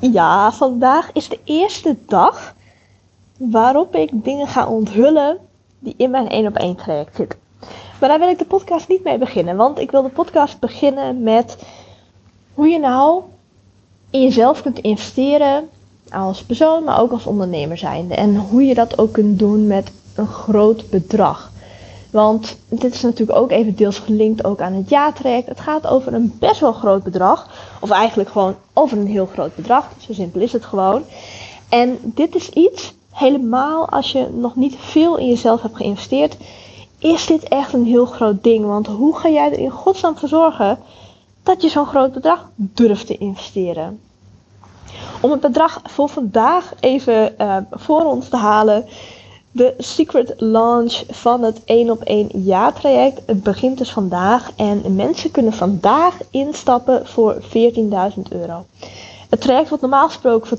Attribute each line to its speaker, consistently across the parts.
Speaker 1: Ja, vandaag is de eerste dag waarop ik dingen ga onthullen die in mijn 1 op 1 traject zitten. Maar daar wil ik de podcast niet mee beginnen, want ik wil de podcast beginnen met hoe je nou in jezelf kunt investeren als persoon, maar ook als ondernemer zijnde. En hoe je dat ook kunt doen met een groot bedrag. Want dit is natuurlijk ook even deels gelinkt ook aan het ja-traject. Het gaat over een best wel groot bedrag. Of eigenlijk gewoon over een heel groot bedrag. Zo simpel is het gewoon. En dit is iets, helemaal als je nog niet veel in jezelf hebt geïnvesteerd, is dit echt een heel groot ding. Want hoe ga jij er in godsnaam voor zorgen dat je zo'n groot bedrag durft te investeren? Om het bedrag voor vandaag even uh, voor ons te halen, de secret launch van het 1 op 1 jaartraject. Het begint dus vandaag en mensen kunnen vandaag instappen voor 14.000 euro. Het traject wordt normaal gesproken voor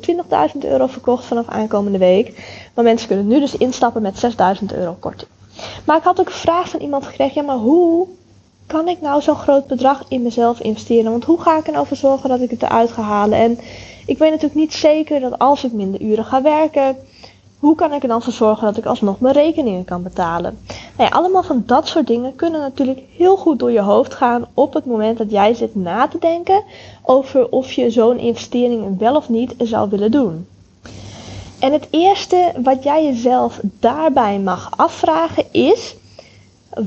Speaker 1: 20.000 euro verkocht vanaf aankomende week. Maar mensen kunnen nu dus instappen met 6.000 euro korting. Maar ik had ook een vraag van iemand gekregen. Ja, maar hoe kan ik nou zo'n groot bedrag in mezelf investeren? Want hoe ga ik er nou voor zorgen dat ik het eruit ga halen? En ik weet natuurlijk niet zeker dat als ik minder uren ga werken hoe kan ik er dan voor zorgen dat ik alsnog mijn rekeningen kan betalen? Nou ja, allemaal van dat soort dingen kunnen natuurlijk heel goed door je hoofd gaan op het moment dat jij zit na te denken over of je zo'n investering wel of niet zou willen doen. En het eerste wat jij jezelf daarbij mag afvragen is: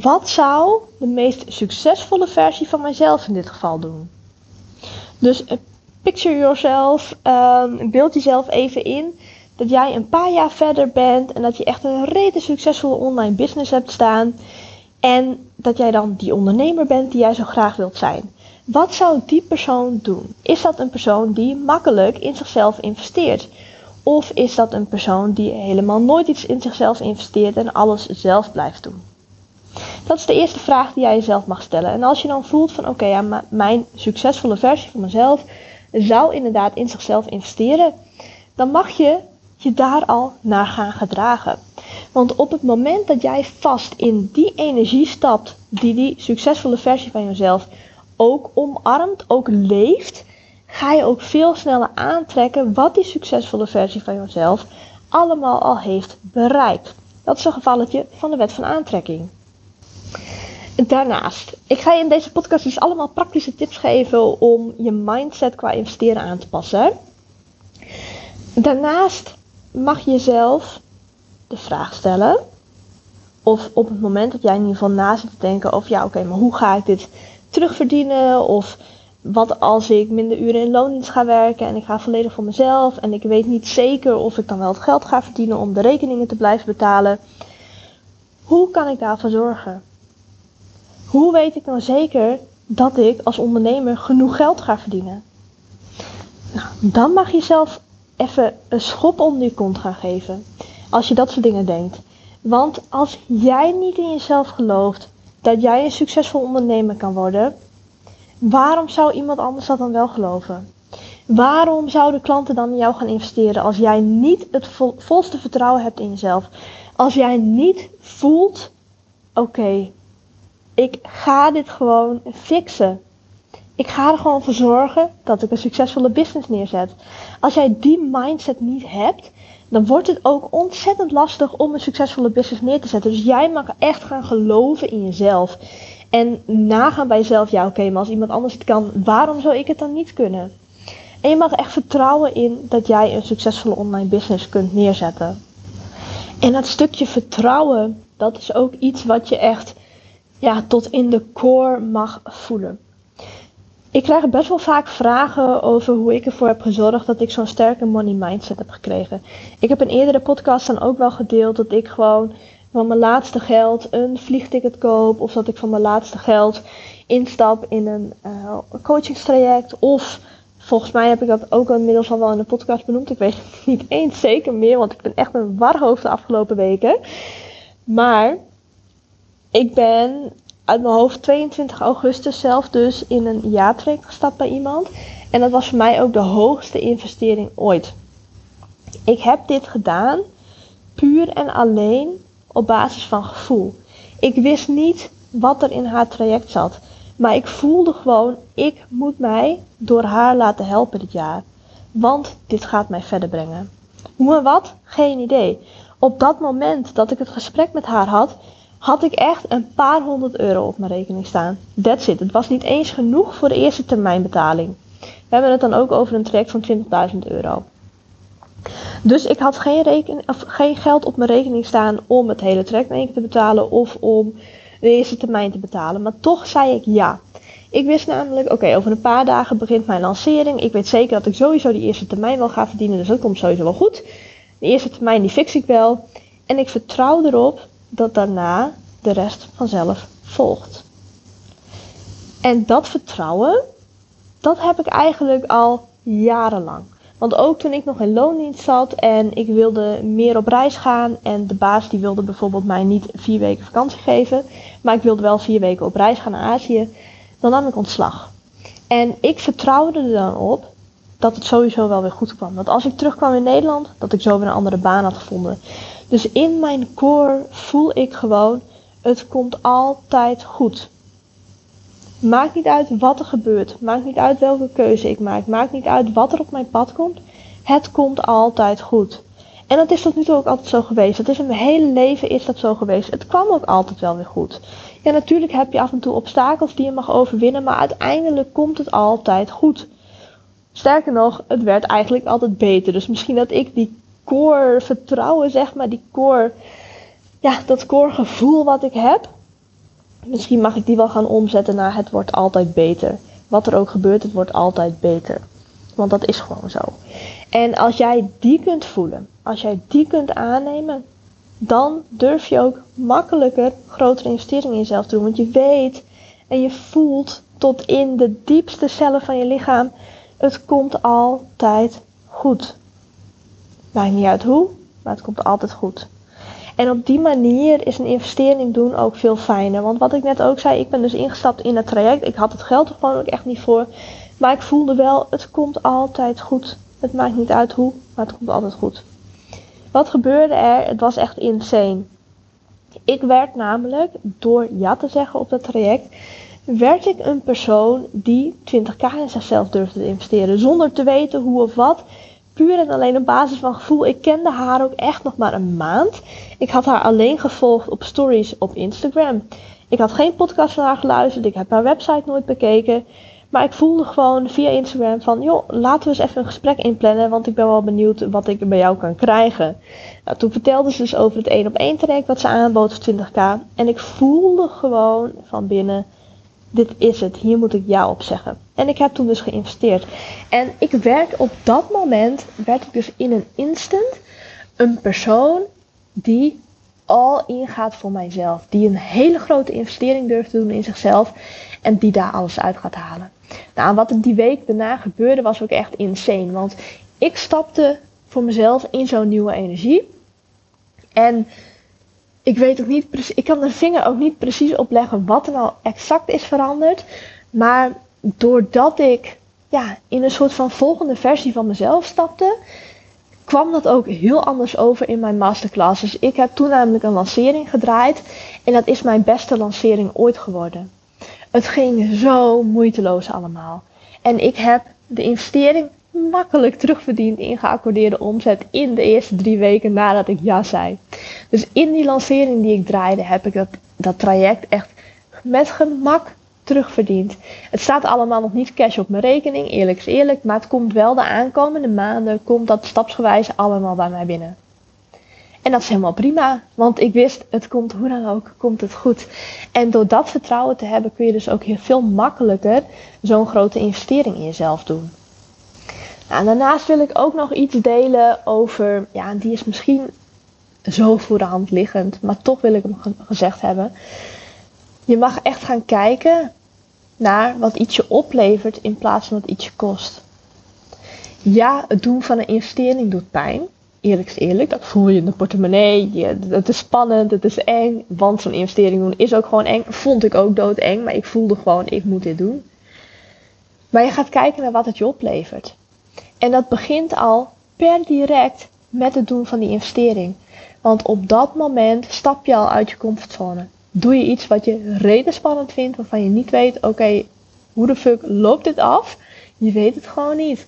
Speaker 1: wat zou de meest succesvolle versie van mijzelf in dit geval doen? Dus eh, picture yourself, um, beeld jezelf even in dat jij een paar jaar verder bent en dat je echt een rete succesvolle online business hebt staan. En dat jij dan die ondernemer bent die jij zo graag wilt zijn. Wat zou die persoon doen? Is dat een persoon die makkelijk in zichzelf investeert? Of is dat een persoon die helemaal nooit iets in zichzelf investeert en alles zelf blijft doen? Dat is de eerste vraag die jij jezelf mag stellen. En als je dan voelt van oké, ja, mijn succesvolle versie van mezelf zou inderdaad in zichzelf investeren, dan mag je je daar al naar gaan gedragen. Want op het moment dat jij vast in die energie stapt, die die succesvolle versie van jezelf ook omarmt, ook leeft, ga je ook veel sneller aantrekken wat die succesvolle versie van jezelf allemaal al heeft bereikt. Dat is een gevalletje van de wet van aantrekking. Daarnaast, ik ga je in deze podcast dus allemaal praktische tips geven om je mindset qua investeren aan te passen. Daarnaast mag je jezelf de vraag stellen. Of op het moment dat jij in ieder geval na zit te denken over ja, oké, maar hoe ga ik dit terugverdienen? Of wat als ik minder uren in loondienst ga werken en ik ga volledig voor mezelf en ik weet niet zeker of ik dan wel het geld ga verdienen om de rekeningen te blijven betalen. Hoe kan ik daarvoor zorgen? Hoe weet ik nou zeker dat ik als ondernemer genoeg geld ga verdienen? Nou, dan mag je jezelf even een schop onder je kont gaan geven. Als je dat soort dingen denkt. Want als jij niet in jezelf gelooft dat jij een succesvol ondernemer kan worden, waarom zou iemand anders dat dan wel geloven? Waarom zouden klanten dan in jou gaan investeren als jij niet het volste vertrouwen hebt in jezelf? Als jij niet voelt, oké, ik ga dit gewoon fixen. Ik ga er gewoon voor zorgen dat ik een succesvolle business neerzet. Als jij die mindset niet hebt, dan wordt het ook ontzettend lastig om een succesvolle business neer te zetten. Dus jij mag echt gaan geloven in jezelf. En nagaan bij jezelf, ja oké, maar als iemand anders het kan, waarom zou ik het dan niet kunnen? En je mag echt vertrouwen in dat jij een succesvolle online business kunt neerzetten. En dat stukje vertrouwen, dat is ook iets wat je echt ja, tot in de core mag voelen. Ik krijg best wel vaak vragen over hoe ik ervoor heb gezorgd dat ik zo'n sterke money mindset heb gekregen. Ik heb in eerdere podcast dan ook wel gedeeld dat ik gewoon van mijn laatste geld een vliegticket koop. Of dat ik van mijn laatste geld instap in een uh, coachingstraject. Of volgens mij heb ik dat ook inmiddels al wel in de podcast benoemd. Ik weet het niet eens zeker meer, want ik ben echt een warhoofd de afgelopen weken. Maar ik ben uit mijn hoofd 22 augustus zelf dus in een jaartraject gestapt bij iemand. En dat was voor mij ook de hoogste investering ooit. Ik heb dit gedaan puur en alleen op basis van gevoel. Ik wist niet wat er in haar traject zat. Maar ik voelde gewoon, ik moet mij door haar laten helpen dit jaar. want dit gaat mij verder brengen. Hoe en wat? Geen idee. Op dat moment dat ik het gesprek met haar had, had ik echt een paar honderd euro op mijn rekening staan. That's it. Het was niet eens genoeg voor de eerste termijnbetaling. We hebben het dan ook over een traject van 20.000 euro. Dus ik had geen, of geen geld op mijn rekening staan om het hele traject keer te betalen of om de eerste termijn te betalen. Maar toch zei ik ja. Ik wist namelijk, oké, over een paar dagen begint mijn lancering. Ik weet zeker dat ik sowieso die eerste termijn wel ga verdienen, dus dat komt sowieso wel goed. De eerste termijn die fix ik wel. En ik vertrouw erop dat daarna de rest vanzelf volgt. En dat vertrouwen, dat heb ik eigenlijk al jarenlang. Want ook toen ik nog in loondienst zat en ik wilde meer op reis gaan en de baas die wilde bijvoorbeeld mij niet vier weken vakantie geven, maar ik wilde wel vier weken op reis gaan naar Azië, dan nam ik ontslag. En ik vertrouwde er dan op dat het sowieso wel weer goed kwam. Dat als ik terugkwam in Nederland, dat ik zo weer een andere baan had gevonden. Dus in mijn core voel ik gewoon, het komt altijd goed. Maakt niet uit wat er gebeurt. Maakt niet uit welke keuze ik maak. Maakt niet uit wat er op mijn pad komt. Het komt altijd goed. En dat is tot nu toe ook altijd zo geweest. Dat is in mijn hele leven is dat zo geweest. Het kwam ook altijd wel weer goed. Ja, natuurlijk heb je af en toe obstakels die je mag overwinnen, maar uiteindelijk komt het altijd goed. Sterker nog, het werd eigenlijk altijd beter. Dus misschien dat ik die core vertrouwen, zeg maar, die core, ja, dat core gevoel wat ik heb, misschien mag ik die wel gaan omzetten naar het wordt altijd beter. Wat er ook gebeurt, het wordt altijd beter. Want dat is gewoon zo. En als jij die kunt voelen, als jij die kunt aannemen, dan durf je ook makkelijker grotere investeringen in jezelf te doen. Want je weet en je voelt tot in de diepste cellen van je lichaam, het komt altijd goed. Maakt niet uit hoe, maar het komt altijd goed. En op die manier is een investering doen ook veel fijner. Want wat ik net ook zei, ik ben dus ingestapt in het traject. Ik had het geld er gewoon ook echt niet voor. Maar ik voelde wel, het komt altijd goed. Het maakt niet uit hoe, maar het komt altijd goed. Wat gebeurde er? Het was echt insane. Ik werd namelijk, door ja te zeggen op dat traject, werd ik een persoon die 20k in zichzelf durfde te investeren. Zonder te weten hoe of wat. Puur en alleen op basis van gevoel. Ik kende haar ook echt nog maar een maand. Ik had haar alleen gevolgd op stories op Instagram. Ik had geen podcast van haar geluisterd. Ik heb haar website nooit bekeken. Maar ik voelde gewoon via Instagram van, joh, laten we eens even een gesprek inplannen, want ik ben wel benieuwd wat ik bij jou kan krijgen. Nou, toen vertelde ze dus over het 1 op 1 traject wat ze aanbood voor 20k. En ik voelde gewoon van binnen, dit is het, hier moet ik ja op zeggen. En ik heb toen dus geïnvesteerd. En ik werd op dat moment, werd ik dus in een instant een persoon die al ingaat voor mijzelf. Die een hele grote investering durft te doen in zichzelf en die daar alles uit gaat halen. Nou, wat er die week daarna gebeurde was ook echt insane. Want ik stapte voor mezelf in zo'n nieuwe energie. En ik weet ook niet precies, ik kan de vinger ook niet precies opleggen wat er nou exact is veranderd. Maar doordat ik ja, in een soort van volgende versie van mezelf stapte, kwam dat ook heel anders over in mijn masterclasses. Ik heb toen namelijk een lancering gedraaid en dat is mijn beste lancering ooit geworden. Het ging zo moeiteloos allemaal. En ik heb de investering makkelijk terugverdiend in geaccordeerde omzet in de eerste drie weken nadat ik ja zei. Dus in die lancering die ik draaide heb ik dat, dat traject echt met gemak terugverdiend. Het staat allemaal nog niet cash op mijn rekening, eerlijk is eerlijk, maar het komt wel de aankomende maanden, komt dat stapsgewijs allemaal bij mij binnen. En dat is helemaal prima, want ik wist, het komt hoe dan ook, komt het goed. En door dat vertrouwen te hebben, kun je dus ook heel veel makkelijker zo'n grote investering in jezelf doen. Daarnaast wil ik ook nog iets delen over, ja, die is misschien zo voor de hand liggend, maar toch wil ik hem gezegd hebben. Je mag echt gaan kijken naar wat iets je oplevert in plaats van wat iets je kost. Ja, het doen van een investering doet pijn eerlijk is eerlijk, dat voel je in de portemonnee. Je, het is spannend, het is eng. Want zo'n investering doen is ook gewoon eng. Vond ik ook doodeng, maar ik voelde gewoon, ik moet dit doen. Maar je gaat kijken naar wat het je oplevert. En dat begint al per direct met het doen van die investering. Want op dat moment stap je al uit je comfortzone. Doe je iets wat je reden spannend vindt, waarvan je niet weet, oké, hoe de fuck loopt dit af? Je weet het gewoon niet.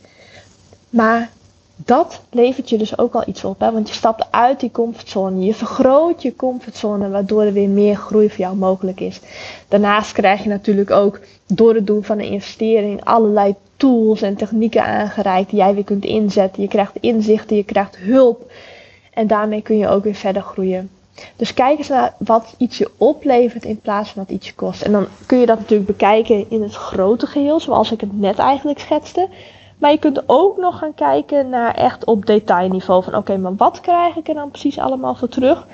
Speaker 1: Maar dat levert je dus ook al iets op. Hè? Want je stapt uit die comfortzone. Je vergroot je comfortzone, waardoor er weer meer groei voor jou mogelijk is. Daarnaast krijg je natuurlijk ook door het doen van een investering allerlei tools en technieken aangereikt die jij weer kunt inzetten. Je krijgt inzichten, je krijgt hulp. En daarmee kun je ook weer verder groeien. Dus kijk eens naar wat iets je oplevert in plaats van wat iets je kost. En dan kun je dat natuurlijk bekijken in het grote geheel, zoals ik het net eigenlijk schetste. Maar je kunt ook nog gaan kijken naar echt op detailniveau. Van oké, maar wat krijg ik er dan precies allemaal voor terug?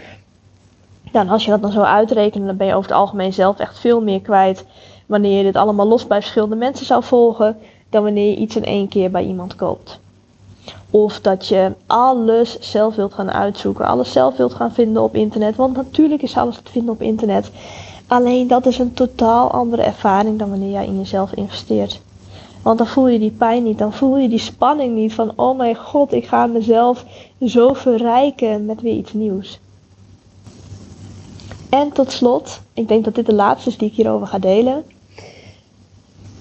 Speaker 1: Dan als je dat dan zo uitrekent, dan ben je over het algemeen zelf echt veel meer kwijt. Wanneer je dit allemaal los bij verschillende mensen zou volgen. Dan wanneer je iets in één keer bij iemand koopt. Of dat je alles zelf wilt gaan uitzoeken. Alles zelf wilt gaan vinden op internet. Want natuurlijk is alles te vinden op internet. Alleen dat is een totaal andere ervaring dan wanneer jij in jezelf investeert. Want dan voel je die pijn niet, dan voel je die spanning niet van oh mijn god, ik ga mezelf zo verrijken met weer iets nieuws. En tot slot, ik denk dat dit de laatste is die ik hierover ga delen.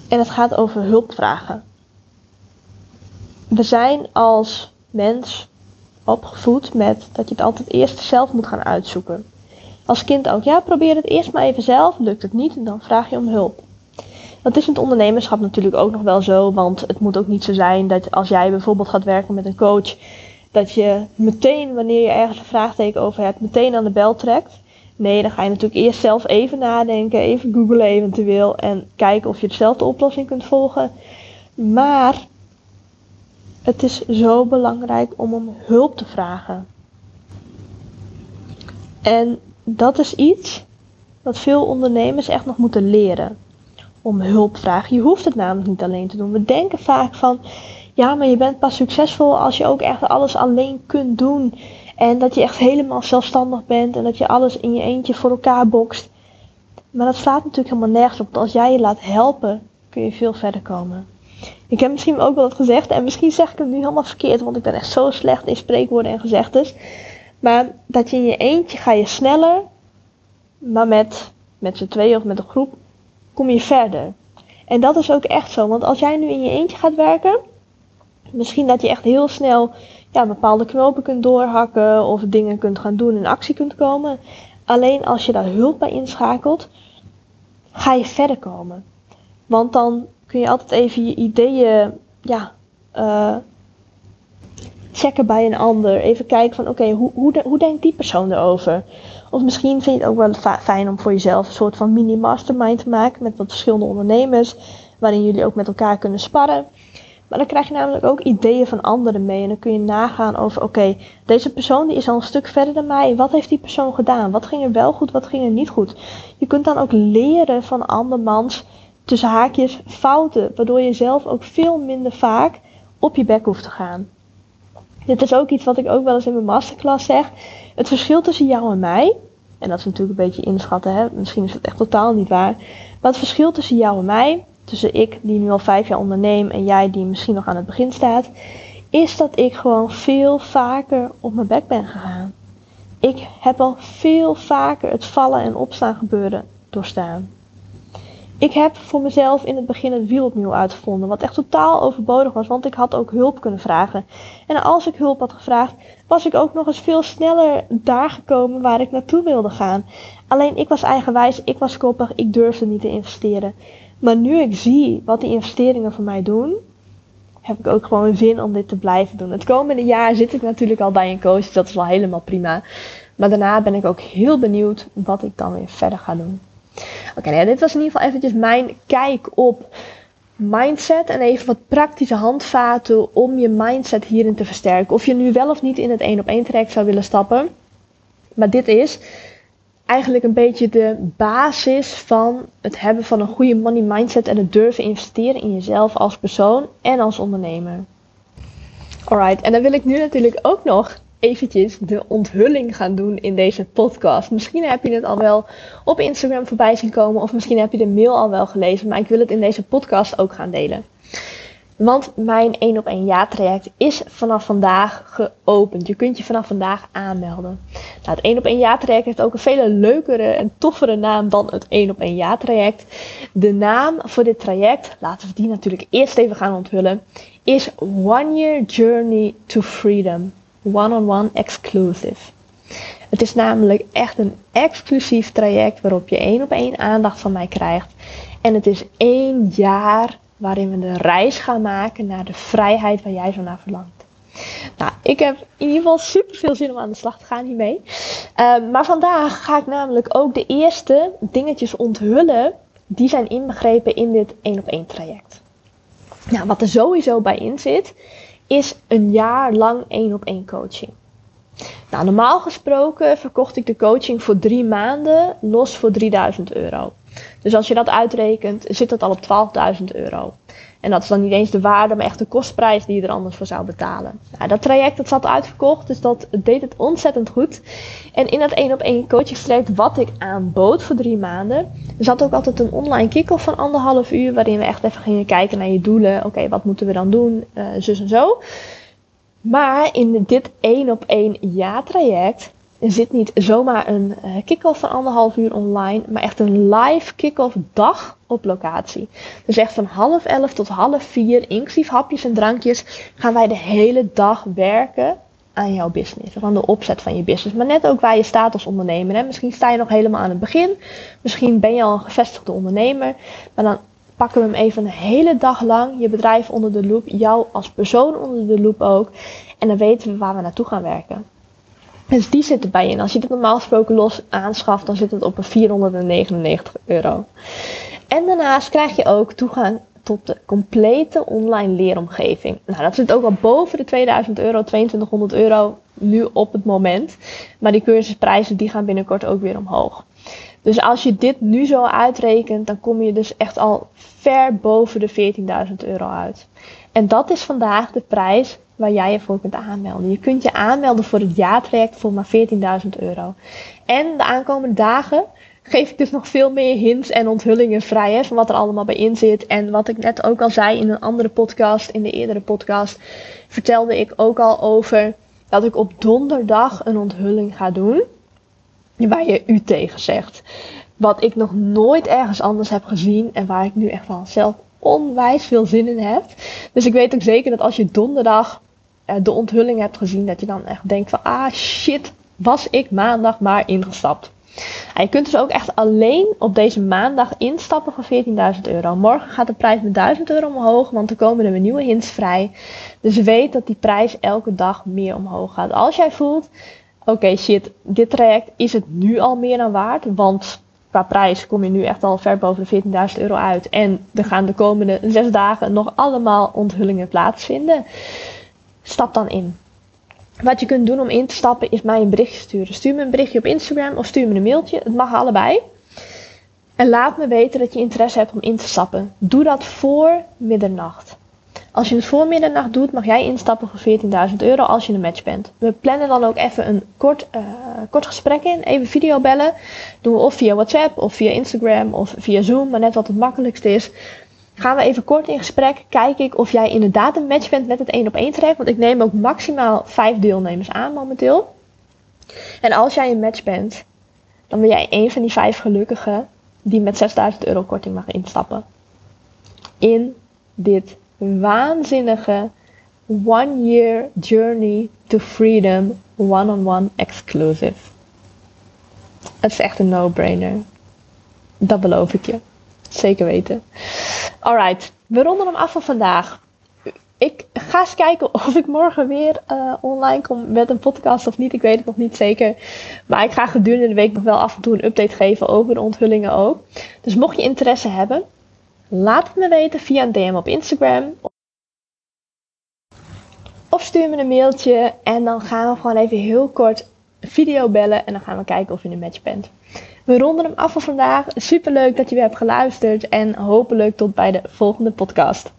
Speaker 1: En het gaat over hulpvragen. We zijn als mens opgevoed met dat je het altijd eerst zelf moet gaan uitzoeken. Als kind ook, ja, probeer het eerst maar even zelf. Lukt het niet, dan vraag je om hulp. Dat is in het ondernemerschap natuurlijk ook nog wel zo, want het moet ook niet zo zijn dat als jij bijvoorbeeld gaat werken met een coach, dat je meteen wanneer je ergens een vraagteken over hebt, meteen aan de bel trekt. Nee, dan ga je natuurlijk eerst zelf even nadenken, even googlen eventueel en kijken of je dezelfde oplossing kunt volgen. Maar het is zo belangrijk om om hulp te vragen. En dat is iets wat veel ondernemers echt nog moeten leren om hulp vragen. Je hoeft het namelijk niet alleen te doen. We denken vaak van, ja, maar je bent pas succesvol als je ook echt alles alleen kunt doen. En dat je echt helemaal zelfstandig bent en dat je alles in je eentje voor elkaar bokst. Maar dat staat natuurlijk helemaal nergens op. Want als jij je laat helpen, kun je veel verder komen. Ik heb misschien ook wel wat gezegd en misschien zeg ik het nu helemaal verkeerd, want ik ben echt zo slecht in spreekwoorden en gezegdes. Maar dat je in je eentje ga je sneller, maar met, met z'n tweeën of met een groep kom je verder. En dat is ook echt zo, want als jij nu in je eentje gaat werken, misschien dat je echt heel snel ja, bepaalde knopen kunt doorhakken of dingen kunt gaan doen en actie kunt komen. Alleen als je daar hulp bij inschakelt, ga je verder komen. Want dan kun je altijd even je ideeën ja, uh, checken bij een ander. Even kijken van oké, hoe, hoe, hoe denkt die persoon erover? Of misschien vind je het ook wel fijn om voor jezelf een soort van mini-mastermind te maken met wat verschillende ondernemers, waarin jullie ook met elkaar kunnen sparren. Maar dan krijg je namelijk ook ideeën van anderen mee. En dan kun je nagaan over, oké, deze persoon die is al een stuk verder dan mij. Wat heeft die persoon gedaan? Wat ging er wel goed, wat ging er niet goed? Je kunt dan ook leren van andermans, tussen haakjes, fouten. Waardoor je zelf ook veel minder vaak op je bek hoeft te gaan. Dit is ook iets wat ik ook wel eens in mijn masterclass zeg. Het verschil tussen jou en mij, en dat is natuurlijk een beetje inschatten, hè? misschien is het echt totaal niet waar. Maar het verschil tussen jou en mij, tussen ik die nu al vijf jaar onderneem en jij die misschien nog aan het begin staat, is dat ik gewoon veel vaker op mijn bek ben gegaan. Ik heb al veel vaker het vallen en opstaan gebeuren doorstaan. Ik heb voor mezelf in het begin het wiel opnieuw uitgevonden, wat echt totaal overbodig was, want ik had ook hulp kunnen vragen. En als ik hulp had gevraagd, was ik ook nog eens veel sneller daar gekomen waar ik naartoe wilde gaan. Alleen ik was eigenwijs, ik was koppig, ik durfde niet te investeren. Maar nu ik zie wat die investeringen voor mij doen, heb ik ook gewoon zin om dit te blijven doen. Het komende jaar zit ik natuurlijk al bij een coach, dus dat is wel helemaal prima. Maar daarna ben ik ook heel benieuwd wat ik dan weer verder ga doen. Oké, nou dit was in ieder geval eventjes mijn kijk op mindset en even wat praktische handvaten om je mindset hierin te versterken. Of je nu wel of niet in het één op één traject zou willen stappen. Maar dit is eigenlijk een beetje de basis van het hebben van een goede money mindset en het durven investeren in jezelf als persoon en als ondernemer. Alright, en dan wil ik nu natuurlijk ook nog eventjes de onthulling gaan doen in deze podcast. Misschien heb je het al wel op Instagram voorbij zien komen of misschien heb je de mail al wel gelezen, maar ik wil het in deze podcast ook gaan delen. Want mijn 1 op 1 ja-traject is vanaf vandaag geopend. Je kunt je vanaf vandaag aanmelden. Nou, het 1 op 1 ja-traject heeft ook een veel leukere en toffere naam dan het 1 op 1 ja-traject. De naam voor dit traject, laten we die natuurlijk eerst even gaan onthullen, is One Year Journey to Freedom. One-on-one exclusive. Het is namelijk echt een exclusief traject waarop je één op één aandacht van mij krijgt. En het is één jaar waarin we de reis gaan maken naar de vrijheid waar jij zo naar verlangt. Nou, ik heb in ieder geval super veel zin om aan de slag te gaan hiermee. Uh, maar vandaag ga ik namelijk ook de eerste dingetjes onthullen die zijn inbegrepen in dit één op één traject. Nou, wat er sowieso bij in zit, is een jaar lang één op één coaching. Nou, normaal gesproken verkocht ik de coaching voor drie maanden los voor 3000 euro. Dus als je dat uitrekent, zit dat al op 12.000 euro. En dat is dan niet eens de waarde, maar echt de kostprijs die je er anders voor zou betalen. Nou, dat traject dat zat uitverkocht, dus dat deed het ontzettend goed. En in dat 1 op 1 coachingstraject wat ik aanbood voor drie maanden, zat ook altijd een online kick-off van anderhalf uur, waarin we echt even gingen kijken naar je doelen. Oké, wat moeten we dan doen? Uh, zus en zo. Maar in dit 1 op 1 ja-traject zit niet zomaar een uh, kick-off van anderhalf uur online, maar echt een live kick-off dag op locatie. Dus echt van half elf tot half vier, inclusief hapjes en drankjes, gaan wij de hele dag werken aan jouw business. Of aan de opzet van je business. Maar net ook waar je staat als ondernemer. Hè? Misschien sta je nog helemaal aan het begin. Misschien ben je al een gevestigde ondernemer. Maar dan pakken we hem even een hele dag lang. Je bedrijf onder de loep. Jou als persoon onder de loep ook. En dan weten we waar we naartoe gaan werken. Dus die zit erbij in. Als je dit normaal gesproken los aanschaft, dan zit het op een 499 euro. En daarnaast krijg je ook toegang tot de complete online leeromgeving. Nou, dat zit ook al boven de 2000 euro, 2200 euro nu op het moment. Maar die cursusprijzen die gaan binnenkort ook weer omhoog. Dus als je dit nu zo uitrekent, dan kom je dus echt al ver boven de 14.000 euro uit. En dat is vandaag de prijs waar jij je voor kunt aanmelden. Je kunt je aanmelden voor het jaartraject voor maar 14.000 euro. En de aankomende dagen geef ik dus nog veel meer hints en onthullingen vrij hè, van wat er allemaal bij in zit. En wat ik net ook al zei in een andere podcast, in de eerdere podcast, vertelde ik ook al over dat ik op donderdag een onthulling ga doen. Waar je u tegen zegt. Wat ik nog nooit ergens anders heb gezien en waar ik nu echt wel zelf onwijs veel zin in heb. Dus ik weet ook zeker dat als je donderdag de onthulling hebt gezien, dat je dan echt denkt van ah shit, was ik maandag maar ingestapt. je kunt dus ook echt alleen op deze maandag instappen voor 14.000 euro. Morgen gaat de prijs met 1000 euro omhoog, want er komen er weer nieuwe hints vrij. Dus weet dat die prijs elke dag meer omhoog gaat. Als jij voelt, oké shit, dit traject is het nu al meer dan waard, want qua prijs kom je nu echt al ver boven de 14.000 euro uit. En er gaan de komende zes dagen nog allemaal onthullingen plaatsvinden. Stap dan in. Wat je kunt doen om in te stappen is mij een berichtje sturen. Stuur me een berichtje op Instagram of stuur me een mailtje. Het mag allebei. En laat me weten dat je interesse hebt om in te stappen. Doe dat voor middernacht. Als je het voor middernacht doet, mag jij instappen voor 14.000 euro als je een match bent. We plannen dan ook even een kort, uh, kort gesprek in, even video bellen. Doen we of via WhatsApp of via Instagram of via Zoom, maar net wat het makkelijkste is. Gaan we even kort in gesprek, kijk ik of jij inderdaad een match bent met het 1 op 1 traject. Want ik neem ook maximaal 5 deelnemers aan momenteel. En als jij een match bent, dan ben jij een van die 5 gelukkigen die met 6000 euro korting mag instappen. In dit waanzinnige One Year Journey to Freedom One-on-One Exclusive. Het is echt een no-brainer. Dat beloof ik je. Zeker weten. Alright, we ronden hem af voor vandaag. Ik ga eens kijken of ik morgen weer uh, online kom met een podcast of niet. Ik weet het nog niet zeker. Maar ik ga gedurende de week nog wel af en toe een update geven over de onthullingen ook. Dus mocht je interesse hebben, laat het me weten via een DM op Instagram. Of stuur me een mailtje en dan gaan we gewoon even heel kort video bellen en dan gaan we kijken of je een match bent. We ronden hem af voor vandaag. Super leuk dat je weer hebt geluisterd en hopelijk tot bij de volgende podcast.